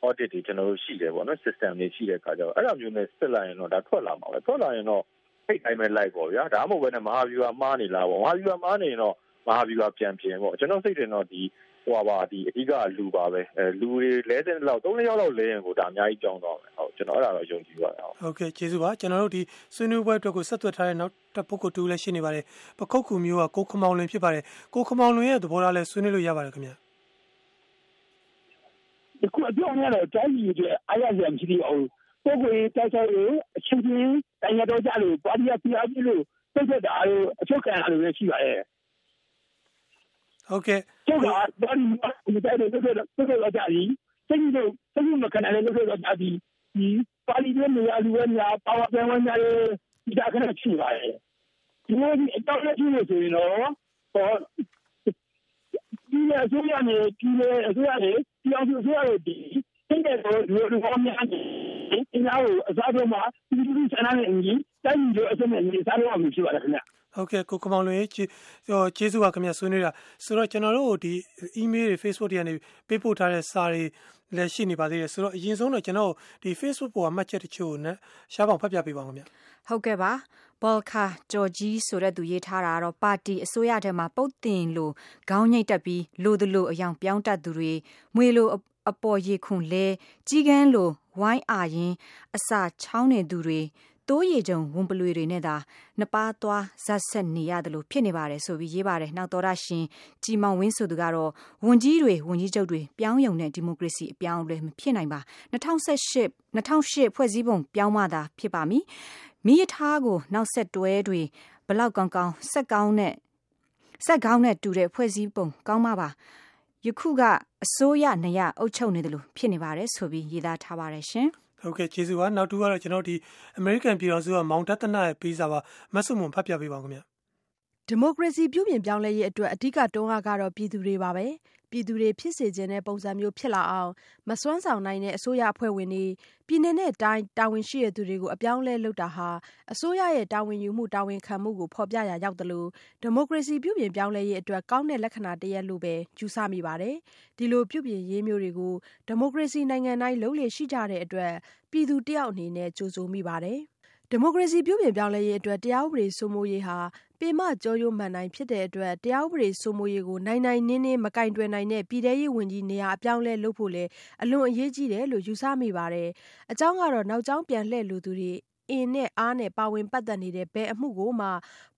audit တွေကျွန်တော်တို့ရှိတယ်ပေါ့နော် system တွေရှိတဲ့အခါကျတော့အဲ့လိုမျိုးနဲ့စစ်လိုက်ရင်တော့ဒါထွက်လာမှာပဲထွက်လာရင်တော့အဲ့တိုင်းပဲလိုက်ပေါ့ဗျာဒါမှမဟုတ်ဘဲနဲ့မဟာဗျူဟာမှားနေလားပေါ့မဟာဗျူဟာမှားနေရင်တော့မဟာဗျူဟာပြန်ပြင်ပေါ့ကျွန်တော်စိတ်ထင်တော့ဒီဟိုပါဒီအဓိကလူပါပဲအဲလူတွေလဲတဲ့လောက်၃ယောက်လောက်လဲရင်ကိုဒါအများကြီးကြောင်းသွားမယ်ဟုတ်ကျွန်တော်အဲ့ဒါတော့ယုံကြည်ပါတယ်ဟုတ်ဟုတ်ကဲ့ကျေးဇူးပါကျွန်တော်တို့ဒီဆွေးနွေးပွဲအတွက်ကိုဆက်သွယ်ထားတဲ့နောက်တစ်ပုဂ္ဂိုလ်တူလည်းရှိနေပါတယ်ပခုတ်ကူမျိုးကကိုခမောင်လွင်ဖြစ်ပါတယ်ကိုခမောင်လွင်ရဲ့သဘောထားလဲဆွေးနွေးလို့ရပါတယ်ခင်ဗျာ ဒီခုအပြောင်းရတော့တိုင်းပြည်ရဲ့အားရစရာမရှိသေးဘူးပုဂ္ဂိုလ်တိုက်ဆိုင်ရေးအချင်းချင်းတိုင်းရတော့ကြလို့ပါတီအပြအပြလို့စိတ်သက်တာလို့အချုပ်ခံရလို့ရှိပါတယ်ဟုတ်ကဲ့ကျုပ်ကဘာလို့ဒီတိုင်းလို့ဆိုတော့ဆိုတော့ကြာပြီစိတ်လို့စိတ်မခံနိုင်လို့ဆိုတော့ကြာပြီဒီပါလီတွေနေရာလူတွေများပါဝါပြန်ဝင်ကြတယ်ဒီတာခဏချိပါတယ်ဒီလိုဒီအတော့လက်ချိလို့ဆိုရင်တော့ဟော ဒီလေအစိုးရနဲ့ဒီလေအစိုးရနဲ့ဒီအောင်အစိုးရတွေဒီစိတ်တဲ့လူလူကောင်းများနေအင်းအားကိုအစားဆုံးမှာဒီလူလူဆန္ဒနဲ့အင်ကြီးတိုင်းပြည်လိုအစမဲ့နေစားလို့မရှိပါလားခင်ဗျဟုတ်ကဲ့ကိုကမောင်လွင်ကျေကျေးဇူးပါခင်ဗျဆွေးနွေးတာဆိုတော့ကျွန်တော်တို့ဒီ email တွေ Facebook တွေကနေပေးပို့ထားတဲ့စာတွေလည်းရှိနေပါသေးတယ်ဆိုတော့အရင်ဆုံးတော့ကျွန်တော်ဒီ Facebook ပေါ်မှာမှတ်ချက်တချို့နဲ့ရှားပေါင်ဖတ်ပြပေးပါဦးခင်ဗျဟုတ်ကဲ့ပါ ဘော်ခါဂျော်ဂျီဆိုတဲ့သူရေးထားတာတော့ပါတီအစိုးရထဲမှာပုတ်တင်လို့ခေါင်းညိတ်တက်ပြီးလိုသလိုအယောင်ပြောင်းတတ်သူတွေမွေလိုအပေါ်ရေခွန်လဲကြီးကန်းလိုဝိုင်းအာရင်အစာချောင်းနေသူတွေတိုးရီကြုံဝန်ပလွေတွေနဲ့သာနှစ်ပါးသွားဇက်ဆက်နေရတယ်လို့ဖြစ်နေပါတယ်ဆိုပြီးရေးပါတယ်နောက်တော်ရရှင်ကြည်မောင်ဝင်းဆိုသူကတော့ဝန်ကြီးတွေဝန်ကြီးချုပ်တွေပြောင်းယုံတဲ့ဒီမိုကရေစီအပြောင်းအလဲမဖြစ်နိုင်ပါ2018 2008ဖွဲ့စည်းပုံပြောင်းမှသာဖြစ်ပါမည် မိရထားကိုနောက်ဆက်တွဲတွေဘလောက်ကောင်းကောင်းဆက်ကောင်းနဲ့ဆက်ကောင်းနဲ့တူတဲ့ဖွဲ့စည်းပုံကောင်းမှပါယခုကအစိုးရနေရအုပ်ချုပ်နေတယ်လို့ဖြစ်နေပါတယ်ဆိုပြီးရေးသားထားပါတယ်ရှင်ဟုတ်ကဲ့ကျေးဇူးပါနောက်တူကတော့ကျွန်တော်ဒီ American ပြည်တော်စုကမောင်တသနာရဲ့ပေးစာပါမဆုမွန်ဖတ်ပြပေးပါဦးခင်ဗျဒီမိုကရေစီပြုပြင်ပြောင်းလဲရေးအတွက်အဓိကတွန်းအားကတော့ပြည်သူတွေပါပဲ ပြည်သူတွေဖြစ်စေချင်တဲ့ပုံစံမျိုးဖြစ်လာအောင် မစွမ်းဆောင်နိုင်တဲ့အစိုးရအဖွဲ့ဝင်တွေ ပြည်နယ်နဲ့တိုင်း တာဝန်ရှိသူတွေကို အပြောင်းအလဲလုပ်တာဟာ အစိုးရရဲ့ တာဝန်ယူမှု တာဝန်ခံမှုကို ဖော်ပြရာရောက်သလို ဒီမိုကရေစီပြုပြင်ပြောင်းလဲရေးအတွက် ကောင်းတဲ့လက္ခဏာတရပ်လို့ပဲ ယူဆမိပါတယ်။ဒီလိုပြုပြင်ရေးမျိုးတွေကို ဒီမိုကရေစီနိုင်ငံတိုင်း လုပ်လေ့ရှိကြတဲ့အတွက် ပြည်သူတယောက်အနေနဲ့ ကြိုဆိုမိပါတယ်။ဒီမိုကရေစီပြုပြင်ပြောင်းလဲရေးအတွက် တရားဥပဒေစိုးမိုးရေးဟာ ပင်မကျောရိုးမှန်တိုင်းဖြစ်တဲ့အတွက် တရားဥပဒေစိုးမိုးရေးကို နိုင်နိုင်နင်းနင်း မကိုင်တွယ်နိုင်တဲ့ ပြည်ထဲရေးဝန်ကြီးနေရာ အပြောင်းအလဲလုပ်ဖို့လည်း အလွန်အရေးကြီးတယ်လို့ ယူဆမိပါတယ်။အကြောင်းကတော့ နောက်ကြောင်းပြန်လှည့်လိုသူတွေ အင်နဲ့အားနဲ့ ပါဝင်ပတ်သက်နေတဲ့ ဘယ်အမှုကိုမှ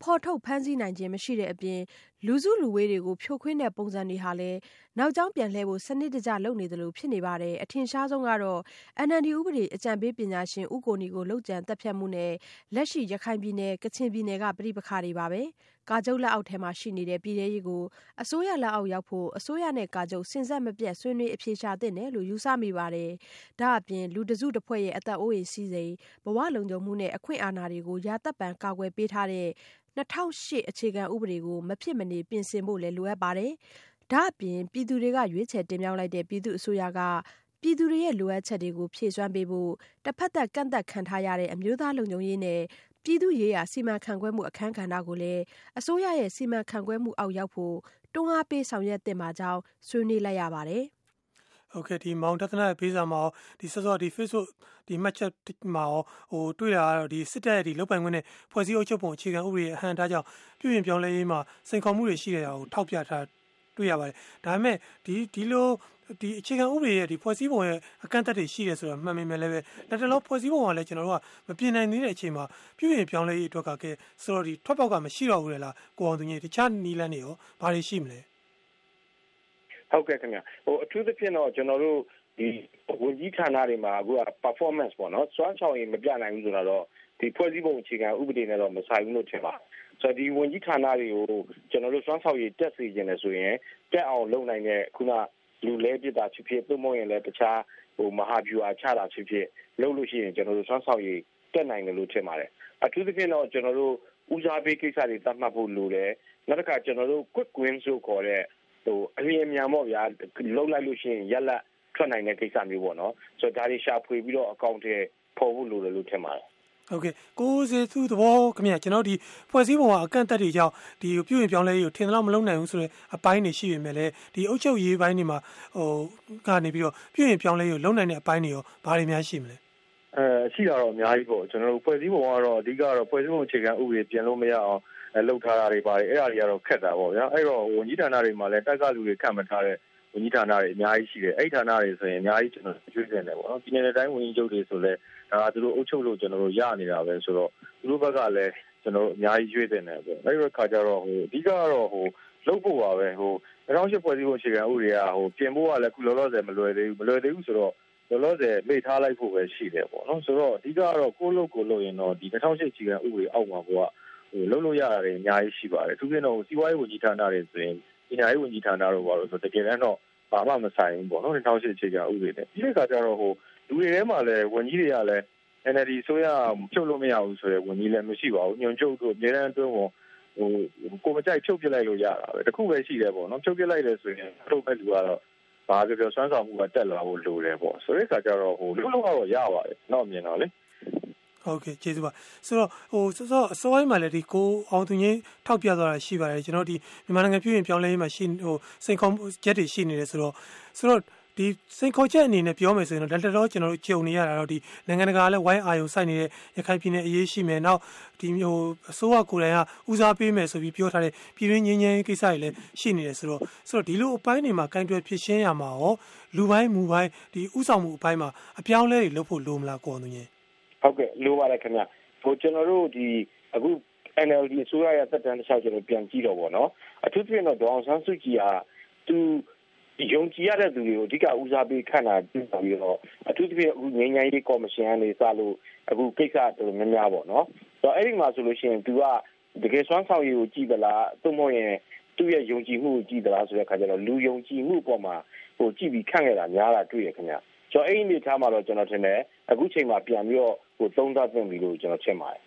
ဖော်ထုတ်ဖမ်းဆီးနိုင်ခြင်း မရှိတဲ့အပြင် လူစုလူဝေးတွေကို ဖြိုခွင်းတဲ့ ပုံစံတွေဟာလည်း နောက်ကြောင်းပြန်လှည့်ဖို့ စနစ်တကျ လုပ်နေသလို ဖြစ်နေပါတယ်။အထင်ရှားဆုံးကတော့ NLD ဥပဒေအကြံပေးပညာရှင် ဦးကိုနီကို လုပ်ကြံသတ်ဖြတ်မှုနဲ့ လက်ရှိ ရခိုင်ပြည်နယ်၊ကချင်ပြည်နယ်က ပဋိပက္ခတွေပါပဲ။ ကာချုပ်လက်အောက်ထဲမှာရှိနေတဲ့ ပြည်ထဲရေးကို အစိုးရလက်အောက်ရောက်ဖို့ အစိုးရနဲ့ ကာချုပ် စဉ်ဆက်မပြတ် ဆွေးနွေးအဖြေရှာသင့်တယ်လို့ ယူဆမိပါတယ်။ဒါ့အပြင် လူတစုတဖွဲ့ရဲ့ အသက်အိုးအိမ်စည်းစိမ်၊ဘဝလုံခြုံမှုနဲ့ အခွင့်အာဏာတွေကို ရာသက်ပန် ကာကွယ်ပေးထားတဲ့ ၂၀၀၈ အခြေခံဥပဒေကို မဖြစ်မနေ ပြင်ဆင်ဖို့လည်း လိုအပ်ပါတယ်။ဒါ့အပြင် ပြည်သူတွေက ရွေးချယ်တင်မြှောက်လိုက်တဲ့ ပြည်သူ့အစိုးရက ပြည်သူတွေရဲ့ လိုအပ်ချက်တွေကို ဖြည့်စွမ်းပေးဖို့ တဖက်သတ် ကန့်သတ်ခံထားရတဲ့ အမျိုးသားလုံခြုံရေးနဲ့ ပြည်သူ့ရေးရာစီမံခန့်ခွဲမှုအခန်းကဏ္ဍကိုလည်းအစိုးရရဲ့စီမံခန့်ခွဲမှုအောက်ရောက်ဖို့တွန်းအားပေးဆောင်ရွက်သင့်ပါကြောင်းဆွေးနွေးလိုက်ရပါတယ်။ဟုတ်ကဲ့ဒီမောင်တသနာရဲ့ပေးစာမှာဒီစောစောဒီ Facebook ဒီမှတ်ချက်မှာဟိုတွေ့တာကတော့ဒီစစ်တပ်ရဲ့ဒီလုတ်ပိုင်ခွင့်နဲ့ဖွဲ့စည်းအုပ်ချုပ်ပုံအခြေခံဥပဒေအဟံအတားကြောင့်ပြည်ပြင်ပြောင်းလဲရေးမှာစိန်ခေါ်မှုတွေရှိတဲ့အရာကိုထောက်ပြထား တွေ့ရပါတယ်။ဒါပေမဲ့ဒီဒီလိုဒီအခြေခံဥပဒေရဲ့ဒီဖွဲ့စည်းပုံရဲ့အကန့်အသတ်တွေရှိတယ်ဆိုတော့မှန်ပေမဲ့လည်းပဲလက်တလုံးဖွဲ့စည်းပုံကလည်းကျွန်တော်တို့ကမပြင်နိုင်သေးတဲ့အချိန်မှာပြုရင်ပြောင်းလဲရေးအတွက်ကကဲဆိုတော့ဒီထွက်ပေါက်ကမရှိတော့ဘူးလေလားကိုအောင်သူကြီးတခြားနီလန်းတွေရောဘာတွေရှိမလဲဟုတ်ကဲ့ခင်ဗျဟိုအထူးသဖြင့်တော့ကျွန်တော်တို့ဒီဝန်ကြီးဌာနတွေမှာအခုက performance ပေါ့နော်စွမ်းဆောင်ရည်မပြနိုင်ဘူးဆိုတော့ဒီဖွဲ့စည်းပုံအခြေခံဥပဒေနဲ့တော့မဆိုင်ဘူးလို့ထင်ပါဆိုတော့ ဒီဝန်ကြီးဌာနတွေကို ကျွန်တော်တို့ စွမ်းဆောင်ရည် တက်စေခြင်းနဲ့ဆိုရင် တက်အောင်လုပ်နိုင်တဲ့ ခုန လူလဲပြတာဖြစ်ဖြစ် သို့မဟုတ်ရင်လည်း တခြားဟိုမဟာဗျူဟာချတာဖြစ်ဖြစ် လုပ်လို့ရှိရင် ကျွန်တော်တို့ စွမ်းဆောင်ရည် တက်နိုင်တယ်လို့ ထင်ပါတယ် အထူးသဖြင့်တော့ ကျွန်တော်တို့ ဦးစားပေးကိစ္စတွေ သတ်မှတ်ဖို့လိုတယ် နောက်တစ်ခါ ကျွန်တော်တို့ quick win ဆိုခေါ်တဲ့ဟိုအလျင်မြန်ပေါ့ဗျာ လုံးလိုက်လို့ရှိရင်ရက်လက်ထွက်နိုင်တဲ့ ကိစ္စမျိုးပေါ့နော်ဆိုတော့ဒါတွေ ရှာဖွေပြီးတော့ အကောင့်ထဲပေါ်ဖို့ လိုတယ်လို့ ထင်ပါတယ် ဟုတ်ကဲ့ကိုစေသူသဘောခင်ဗျကျွန်တော်ဒီဖွဲ့စည်းပုံကအကန့်အသတ်တွေကြောင့်ဒီပြုရင်ပြောင်းလဲရေးကိုထင်သလောက်မလုပ်နိုင်ဘူးဆိုတော့အပိုင်းတွေရှိပေမဲ့လည်းဒီအုပ်ချုပ်ရေးပိုင်းတွေမှာဟိုကနေပြီးတော့ပြုရင်ပြောင်းလဲရေးကိုလုပ်နိုင်တဲ့အပိုင်းတွေရောဘာတွေများရှိမလဲအဲရှိတာတော့အများကြီးပေါ့ကျွန်တော်တို့ဖွဲ့စည်းပုံကတော့အဓိကတော့ဖွဲ့စည်းပုံအခြေခံဥပဒေပြင်လို့မရအောင်လှုပ်ထားတာတွေပါတယ်အဲ့ဒါတွေကတော့ခက်တာပေါ့ဗျာအဲ့တော့ဝန်ကြီးဌာနတွေမှာလည်းတက်ကလူတွေခန့်မထားတဲ့ဝန်ကြီးဌာနတွေအများကြီးရှိတယ်အဲ့ဌာနတွေဆိုရင်အများကြီးကျွန်တော်ကျွေးတင်တယ်ပေါ့နော်ပြည်နယ်တိုင်းဝန်ကြီးချုပ်တွေဆိုလည်း ဒါသူတို့အုပ်ချုပ်လို့ကျွန်တော်တို့ရနေတာပဲဆိုတော့သူတို့ဘက်ကလည်းကျွန်တော်တို့အများကြီးရွေးတင်တယ်ပေါ့အဲ့ဒီခါကျတော့ဟိုအဓိကတော့ဟိုလုပ်ဖို့ပါပဲဟို2008ဖွဲ့စည်းပုံအခြေခံဥပဒေကဟိုပြင်ဖို့ကလည်းခုလောလောဆယ်မလွယ်သေးဘူးမလွယ်သေးဘူးဆိုတော့လောလောဆယ်မေ့ထားလိုက်ဖို့ပဲရှိတယ်ပေါ့နော်ဆိုတော့အဓိကတော့ကိုလုတ်ကိုလုတ်ရင်တော့ဒီ2008အခြေခံဥပဒေအောက်မှာကိုကဟိုလုံးလို့ရတာတွေအများကြီးရှိပါတယ်သူပြင်တော့စီးပွားရေးဝန်ကြီးဌာနတွေဆိုရင်ပညာရေးဝန်ကြီးဌာနတို့ဘာလို့ဆိုတကယ်တမ်းတော့ဘာမှမဆိုင်ဘူးပေါ့နော်2008အခြေခံဥပဒေနဲ့ဒီခါကျတော့ဟို လူတွေထဲမှာလည်းဝန်ကြီးတွေကလည်း NLD ဆိုရဖြုတ်လို့မရဘူးဆိုတော့ဝန်ကြီးလည်းမရှိပါဘူးညွန်ချုပ်တို့အများအားအတွင်းဟိုကိုမကြိုက်ဖြုတ်ပြလိုက်လို့ရတာပဲတခုပဲရှိတယ်ပေါ့နော်ဖြုတ်ပြလိုက်တယ်ဆိုရင်ထုတ်မဲ့လူကတော့ဘာပြောပြောစွမ်းဆောင်မှုကတက်လာဖို့လိုတယ်ပေါ့ဆိုတဲ့အခါကျတော့ဟိုလုံးလုံးကတော့ရပါတယ်တော့မြင်တော့လေဟုတ်ကဲ့ကျေးဇူးပါဆိုတော့ဟိုစောစောအစောပိုင်းမှာလည်းဒီကိုအောင်သူငင်းထောက်ပြသွားတာရှိပါတယ်ကျွန်တော်ဒီမြန်မာနိုင်ငံပြည်ရင်ပြောင်းလဲရေးမှာရှိဟိုစိန်ခေါ်ချက်တွေရှိနေတယ်ဆိုတော့ဆိုတော့ ဒီစိန်ခေါ်ချက်အနေနဲ့ပြောမယ်ဆိုရင်တော့လက်တော်ကျွန်တော်တို့ကြုံနေရတာတော့ဒီနိုင်ငံတကာလည်းဝိုင်းအာယုံစိုက်နေတဲ့ရခိုင်ပြည်နယ်အရေးရှိမယ်နောက်ဒီမျိုးအစိုးရကိုယ်တိုင်ကဦးစားပေးမယ်ဆိုပြီးပြောထားတဲ့ပြည်တွင်းငင်းငင်းကိစ္စတွေလည်းရှိနေတယ်ဆိုတော့ဆိုတော့ဒီလိုအပိုင်းတွေမှာကင်တွယ်ဖြစ်ရှင်းရမှာရောလူပိုင်းမူပိုင်းဒီဥဆောင်မှုအပိုင်းမှာအပြောင်းလဲတွေလုပ်ဖို့လိုမလားကိုအောင်သူငင်းဟုတ်ကဲ့လိုပါတယ်ခင်ဗျဟိုကျွန်တော်တို့ဒီအခု NLD အစိုးရရဲ့သက်တမ်းတစ်လျှောက်ကျွန်တော်ပြန်ကြည့်တော့ဗောနော်အထူးသဖြင့်တော့ဒေါအောင်ဆန်းစုကြည်ကသူ ယုံကြည်ရတဲ့သူတွေကိုအဓိကဦးစားပေးခန့်တာပြုပြီးတော့အထူးသဖြင့်အခုငြိမ်းချမ်းရေးကော်မရှင်ကနေစလို့အခုကိစ္စတော်တော်များများပေါ့နော်ဆိုတော့အဲ့ဒီမှာဆိုလို့ရှိရင်သူကတကယ်စွမ်းဆောင်ရည်ကိုကြည့်သလားသို့မဟုတ်ရင်သူ့ရဲ့ယုံကြည်မှုကိုကြည့်သလားဆိုတဲ့ခါကျတော့လူယုံကြည်မှုပေါ်မှာဟိုကြည့်ပြီးခန့်ခဲ့တာများတာတွေ့ရခင်ဗျကျွန်တော်အဲ့ဒီအနေထားမှာတော့ကျွန်တော်ထင်တယ်အခုချိန်မှာပြန်ပြီးတော့ဟိုသုံးသပ်သင့်ပြီလို့ကျွန်တော်ထင်ပါတယ်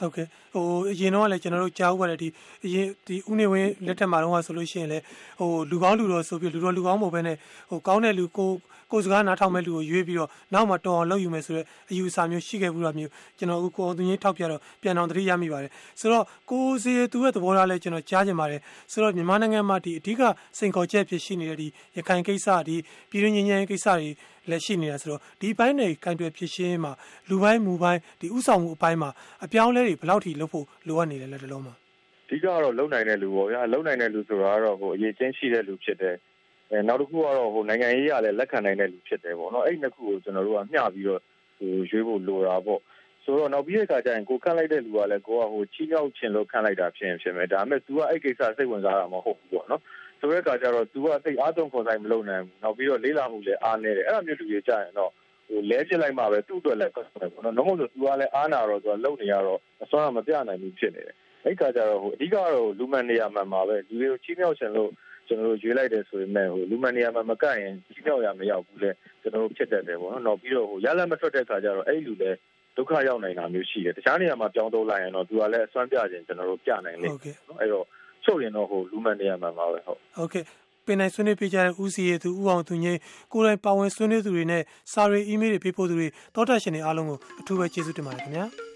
ဟုတ်ကဲ့ဟိုအရင်တော့လည်းကျွန်တော်တို့ကြားဥပါတယ်ဒီအရင်ဒီဥနေဝင်းလက်ထက်မှာတော့ဆိုလို့ရှိရင်လည်းဟိုလူကောင်းလူတော်ဆိုပြီးလူတော်လူကောင်းမဟုတ်ဘဲနဲ့ဟိုကောင်းတဲ့လူကို ကိုစကားနားထောင်မဲ့လူကိုရွေးပြီးတော့နောက်မှတော်အောင်လုပ်ယူမယ်ဆိုတော့အယူအဆမျိုးရှိခဲ့ဘူးတာမျိုးကျွန်တော်အခုကိုအောင်သူကြီးထောက်ပြတော့ပြန်အောင်သတိရမိပါတယ်ဆိုတော့ကိုစီသူရဲ့သဘောထားလဲကျွန်တော်ကြားချင်ပါတယ်ဆိုတော့မြန်မာနိုင်ငံမှာဒီအဓိကစိန်ခေါ်ချက်ဖြစ်ရှိနေတဲ့ဒီရခိုင်ကိစ္စဒီပြည်တွင်းငြိမ်းချမ်းရေးကိစ္စတွေလက်ရှိနေတာဆိုတော့ဒီဘိုင်းတွေကင်တွယ်ဖြစ်ရှင်းမှာလူပိုင်းမူပိုင်းဒီဥဆောင်မှုအပိုင်းမှာအပြောင်းလဲတွေဘယ်လောက်ထိလုပ်ဖို့လိုအပ်နေလဲလက်တလုံးမှာအဓိကတော့လုံနိုင်တဲ့လူပေါ့ဗျာလုံနိုင်တဲ့လူဆိုတာကတော့ဟိုအရေးချင်းရှိတဲ့လူဖြစ်တယ် အဲနောက်တစ်ခုကတော့ဟိုနိုင်ငံရေးကလည်းလက်ခံနိုင်တဲ့လူဖြစ်တယ်ပေါ့နော်အဲ့ဒီနှစ်ခုကိုကျွန်တော်တို့ကမျှပြီးတော့ဟိုရွေးဖို့လိုတာပေါ့ဆိုတော့နောက်ပြီးတဲ့အခါကျရင်ကိုခန့်လိုက်တဲ့လူကလည်းကိုကဟိုချီးမြှောက်ခြင်းလို့ခန့်လိုက်တာဖြစ်ရင်ဖြစ်မယ်ဒါပေမဲ့ तू ကအဲ့ကိစ္စစိတ်ဝင်စားတာမဟုတ်ဘူးပေါ့နော်ဆိုတဲ့အခါကျတော့ तू ကစိတ်အားသုံးခေါ်ဆိုင်မလုပ်နိုင်ဘူးနောက်ပြီးတော့လေးလာမှုလည်းအားနေတယ်အဲ့လိုမျိုးလူတွေကြရင်တော့ဟိုလဲပြစ်လိုက်မှပဲသူ့အတွက်လည်းကောင်းတယ်ပေါ့နော်။နောက်မဟုတ်ဆိုသူကလည်းအားနာတော့သူကလုံနေရတော့အစွမ်းမပြနိုင်ဘူးဖြစ်နေတယ်။အဲ့ခါကျတော့ဟိုအဓိကတော့လူမှန်နေရာမှန်မှာပဲလူတွေကိုချီးမြှောက်ချင်လို့ ကျွန်တော်တို့ရွေးလိုက်တယ်ဆိုရင်လည်းဟိုလူမှန်နေရာမှန်မကန့်ရင်ချီးမြှောက်ရမရောက်ဘူးလေကျွန်တော်တို့ဖြစ်တတ်တယ်ပေါ့နော်။နောက်ပြီးတော့ဟိုရလက်မထွက်တဲ့ခါကျတော့အဲ့လူလည်းဒုက္ခရောက်နိုင်တာမျိုးရှိတယ်။တခြားနေရာမှာပြောင်းသုံးလိုက်ရင်တော့ तू ကလည်းအစွမ်းပြခြင်းကျွန်တော်တို့ပြနိုင်လိမ့်မယ်နော်။အဲ့တော့ချုပ်ရင်တော့ဟိုလူမှန်နေရာမှန်မှာပဲဟုတ်ဟုတ်ကဲ့ပင်နိုင်ဆွေးနွေးပေးကြတဲ့ဦးစီရသူဦးအောင်သူငိမ့်ကိုယ်တိုင်ပါဝင်ဆွေးနွေးသူတွေနဲ့စာရေးအီးမေးလ်တွေပေးပို့သူတွေတောတာရှင်တွေအားလုံးကိုအထူးပဲကျေးဇူးတင်ပါတယ်ခင်ဗျာ။